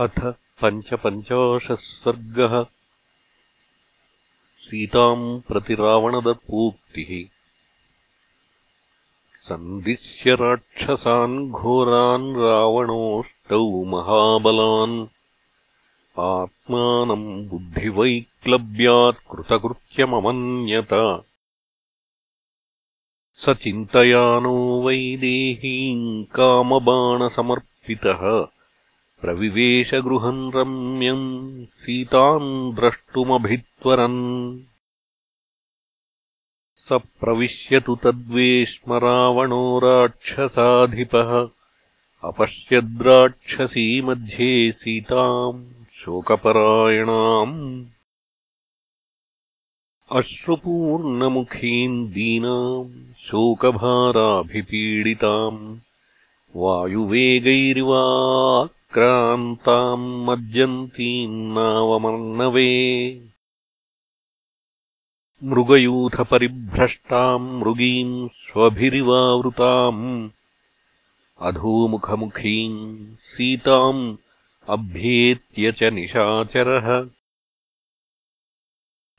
अथ पञ्चपञ्चाशः सर्गः सीताम् प्रति रावणदत्पोक्तिः सन्दिश्य राक्षसान् घोरान् रावणोऽष्टौ महाबलान्। आत्मानम् बुद्धिवैक्लव्यात् कृतकृत्यममन्यत। स चिन्तयानो वैदेहीम् कामबाणसमर्पितः प्रविवेशगृहम् रम्यम् सीताम् द्रष्टुमभित्वरन्। स प्रविश्यतु तद्वेश्मरावणो राक्षसाधिपः। अपश्यद्राक्षसी मध्ये सीताम् शोकपरायणाम्। अश्रुपूर्णमुखीम् दीनाम् शोकभाराभिपीडिताम्। वायुवेगैर्वा क्रान्ताम् मज्जन्तीम् नावमर्णवे। मृगयूथपरिभ्रष्टाम् मृगीम् स्वभिरिवावृताम्। अधोमुखमुखीम् सीताम् अभ्येत्य च निशाचरः।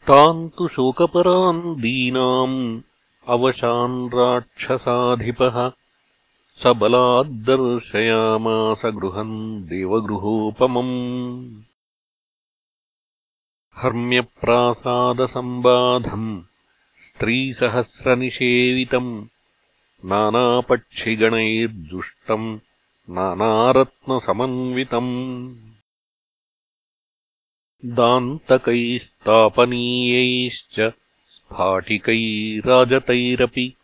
ताम् तु शोकपरान् दीनाम् अवशान् राक्षसाधिपः स बलाद्दर्शयामास गृहम् देवगृहोपमम्। हर्म्यप्रासादसम्बाधम् स्त्रीसहस्रनिषेवितम् नानापक्षिगणैर्जुष्टम् नानारत्नसमन्वितम्। दान्तकैस्तापनीयैश्च स्फाटिकैराजतैरपि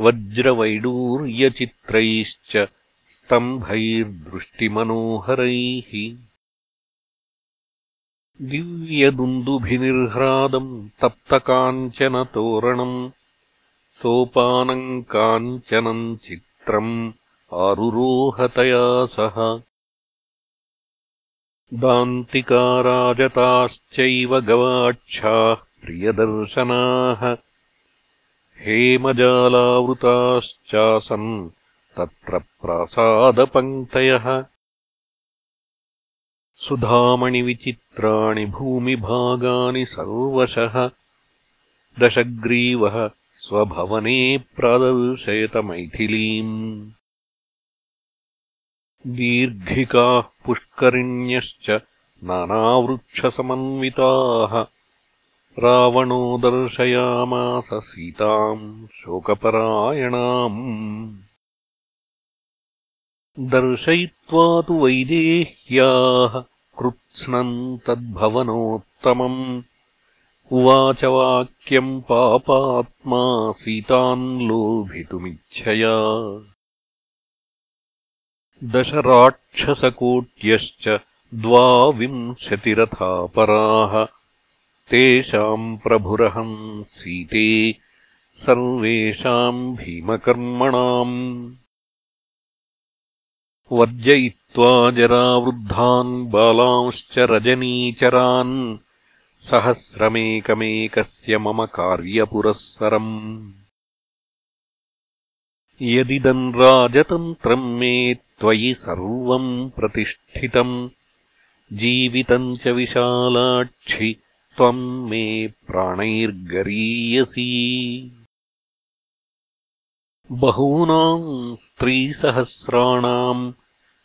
वज्रवैडूर्यचित्रैश्च स्तम्भैर्दृष्टिमनोहरैः। दिव्यदुन्दुभिनिर्ह्रादम् तप्तकाञ्चनतोरणम् सोपानम् काञ्चनम् चित्रम् आरुरोहतया सह। दान्तिकाराजताश्चैव गवाक्षाः प्रियदर्शनाः हेमजालावृताश्चासन् तत्र प्रासादपङ्क्तयः। सुधामणिविचित्राणि भूमिभागानि सर्वशः। दशग्रीवः स्वभवने प्रादर्शयतमैथिलीम् दीर्घिकाः पुष्करिण्यश्च नानावृक्षसमन्विताः रावणो दर्शयामास सीताम् शोकपरायणाम्। दर्शयित्वा तु वैदेह्याः कृत्स्नम् तद्भवनोत्तमम्। उवाच वाक्यम् पापात्मा सीताम् लोभितुमिच्छया। दशराक्षसकोट्यश्च द्वाविंशतिरथापराः तेषाम् प्रभुरहम् सीते सर्वेषाम् भीमकर्मणाम्। वर्जयित्वा जरावृद्धान् बालांश्च रजनीचरान् सहस्रमेकमेकस्य मम कार्यपुरःसरम्। यदिदम् राजतन्त्रम् मे त्वयि सर्वम् प्रतिष्ठितम् जीवितम् च विशालाक्षि त्वम् मे प्राणैर्गरीयसी। बहूनाम् स्त्रीसहस्राणाम्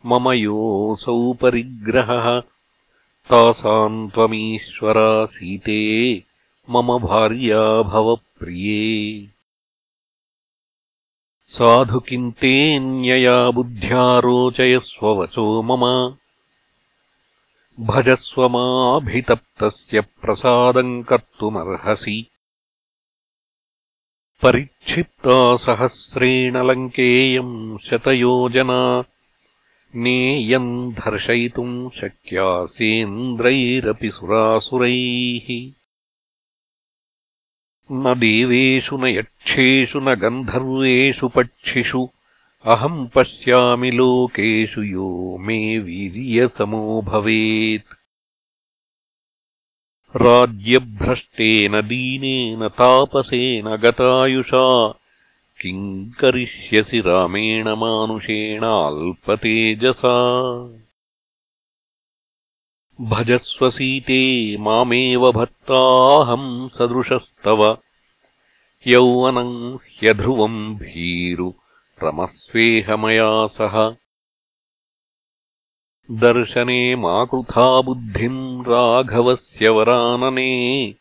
मम योऽसौ परिग्रहः। तासाम् त्वमीश्वरा सीते मम भार्या भवप्रिये। साधु किन्तेऽन्यया बुद्ध्या रोचयस्ववचो मम भजस्व माभितप्तस्य प्रसादम् कर्तुमर्हसि। परिक्षिप्ता सहस्रेण लङ्केयम् शतयोजना नेयम् धर्शयितुम् शक्यासेन्द्रैरपि सुरासुरैः। न देवेषु न यक्षेषु न गन्धर्वेषु पक्षिषु अहम् पश्यामि लोकेषु यो मे वीर्यसमो भवेत्। राज्यभ्रष्टेन दीनेन तापसेन गतायुषा किम् करिष्यसि रामेण मानुषेण अल्पतेजसा भजस्वसीते मामेव भर्ताहम् सदृशस्तव यौवनम् ह्यध्रुवम् भीरु रमस्वेह मया सह। दर्शने माकृथा बुद्धिम् राघवस्य वरानने।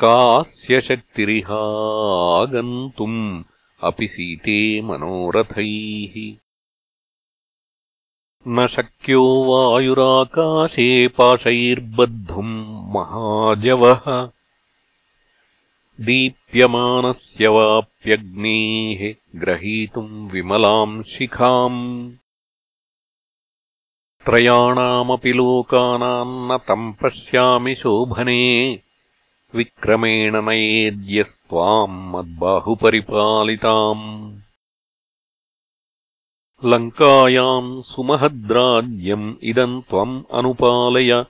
कास्य शक्तिरिहागन्तुम् अपि सीते मनोरथैः। न शक्यो वायुराकाशे पाशैर्बद्धुम् महाजवः दीप्यमानस्य वाप्यग्नेः ग्रहीतुम् विमलाम् शिखाम्। त्रयाणामपि लोकानाम् न तम् पश्यामि शोभने। विक्रमेण नयेद्यस्त्वाम् मद्बाहुपरिपालिताम्। लङ्कायाम् सुमहद्राज्यम् इदम् त्वम् अनुपालय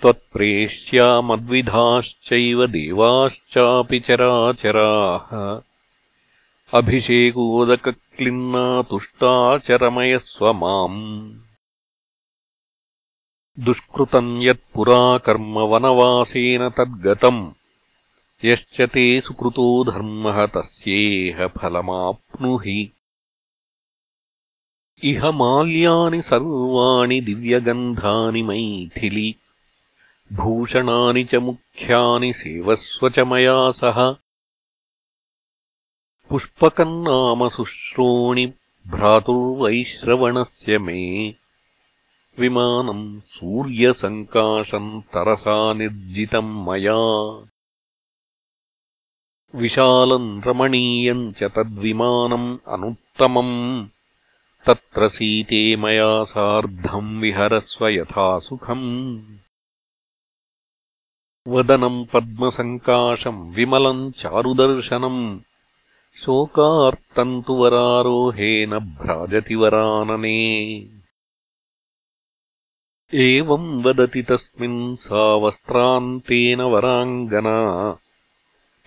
त्वत्प्रेष्या मद्विधाश्चैव देवाश्चापि चराचराः। अभिषेकोदकक्लिन्ना तुष्टाचरमयस्व माम्। दुष्कृतम् यत्पुरा कर्म वनवासेन तद्गतम् यश्च ते सुकृतो धर्मः तस्येह फलमाप्नुहि। इह माल्यानि सर्वाणि दिव्यगन्धानि मैथिलि भूषणानि च मुख्यानि सेवस्व च मया सह। पुष्पकम् नाम शुश्रोणि भ्रातुर्वैश्रवणस्य मे। विमानम् सूर्यसङ्काशम् तरसा निर्जितम् मया। विशालम् रमणीयम् च तद्विमानम् अनुत्तमम्। तत्र सीते मया सार्धम् विहरस्व यथा सुखम् वदनम् पद्मसङ्काशम् विमलम् चारुदर्शनम् शोकार्तम् तु वरारोहेण भ्राजति वरानने। एवम् वदति तस्मिन् सा वस्त्रान्तेन वराङ्गना।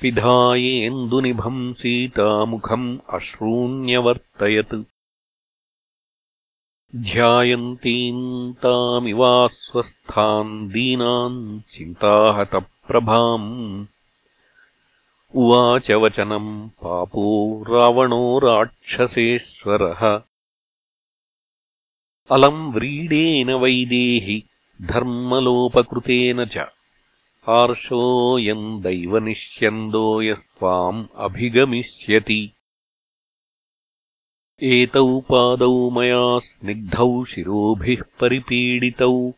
पिधायेन्दुनिभम् सीतामुखम् अश्रूण्यवर्तयत् ध्यायन्तीम् तामिवास्वस्थाम् दीनाम् चिन्ताहतप्रभाम्। उवाच वचनम् पापो रावणो राक्षसेश्वरः। अलम् व्रीडेन वैदेहि धर्मलोपकृतेन च। आर्षोऽयम् दैवनिष्यन्दो यस्त्वाम् अभिगमिष्यति एतौ पादौ मया स्निग्धौ शिरोभिः परिपीडितौ।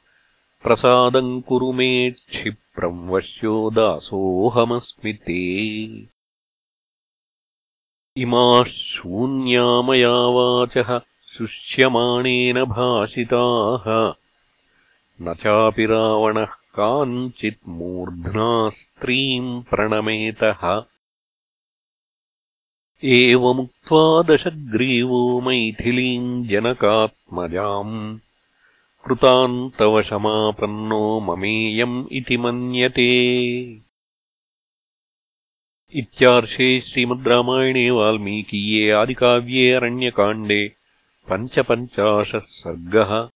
प्रसादम् कुरु मे क्षिप्रम् वश्यो दासोऽहमस्मि ते। इमाः शून्यामया वाचः शुष्यमाणेन भाषिताः। न चापि रावणः काञ्चित् मूर्ध्ना स्त्रीम् प्रणमेतः एवमुक्त्वा दशग्रीवो मैथिलीम् जनकात्मजाम्। कृतान्तवशमापन्नो ममेयम् इति मन्यते। इत्यार्षे श्रीमद् रामायणे वाल्मीकीये आदिकाव्ये अरण्यकाण्डे पञ्चपञ्चाशः सर्गः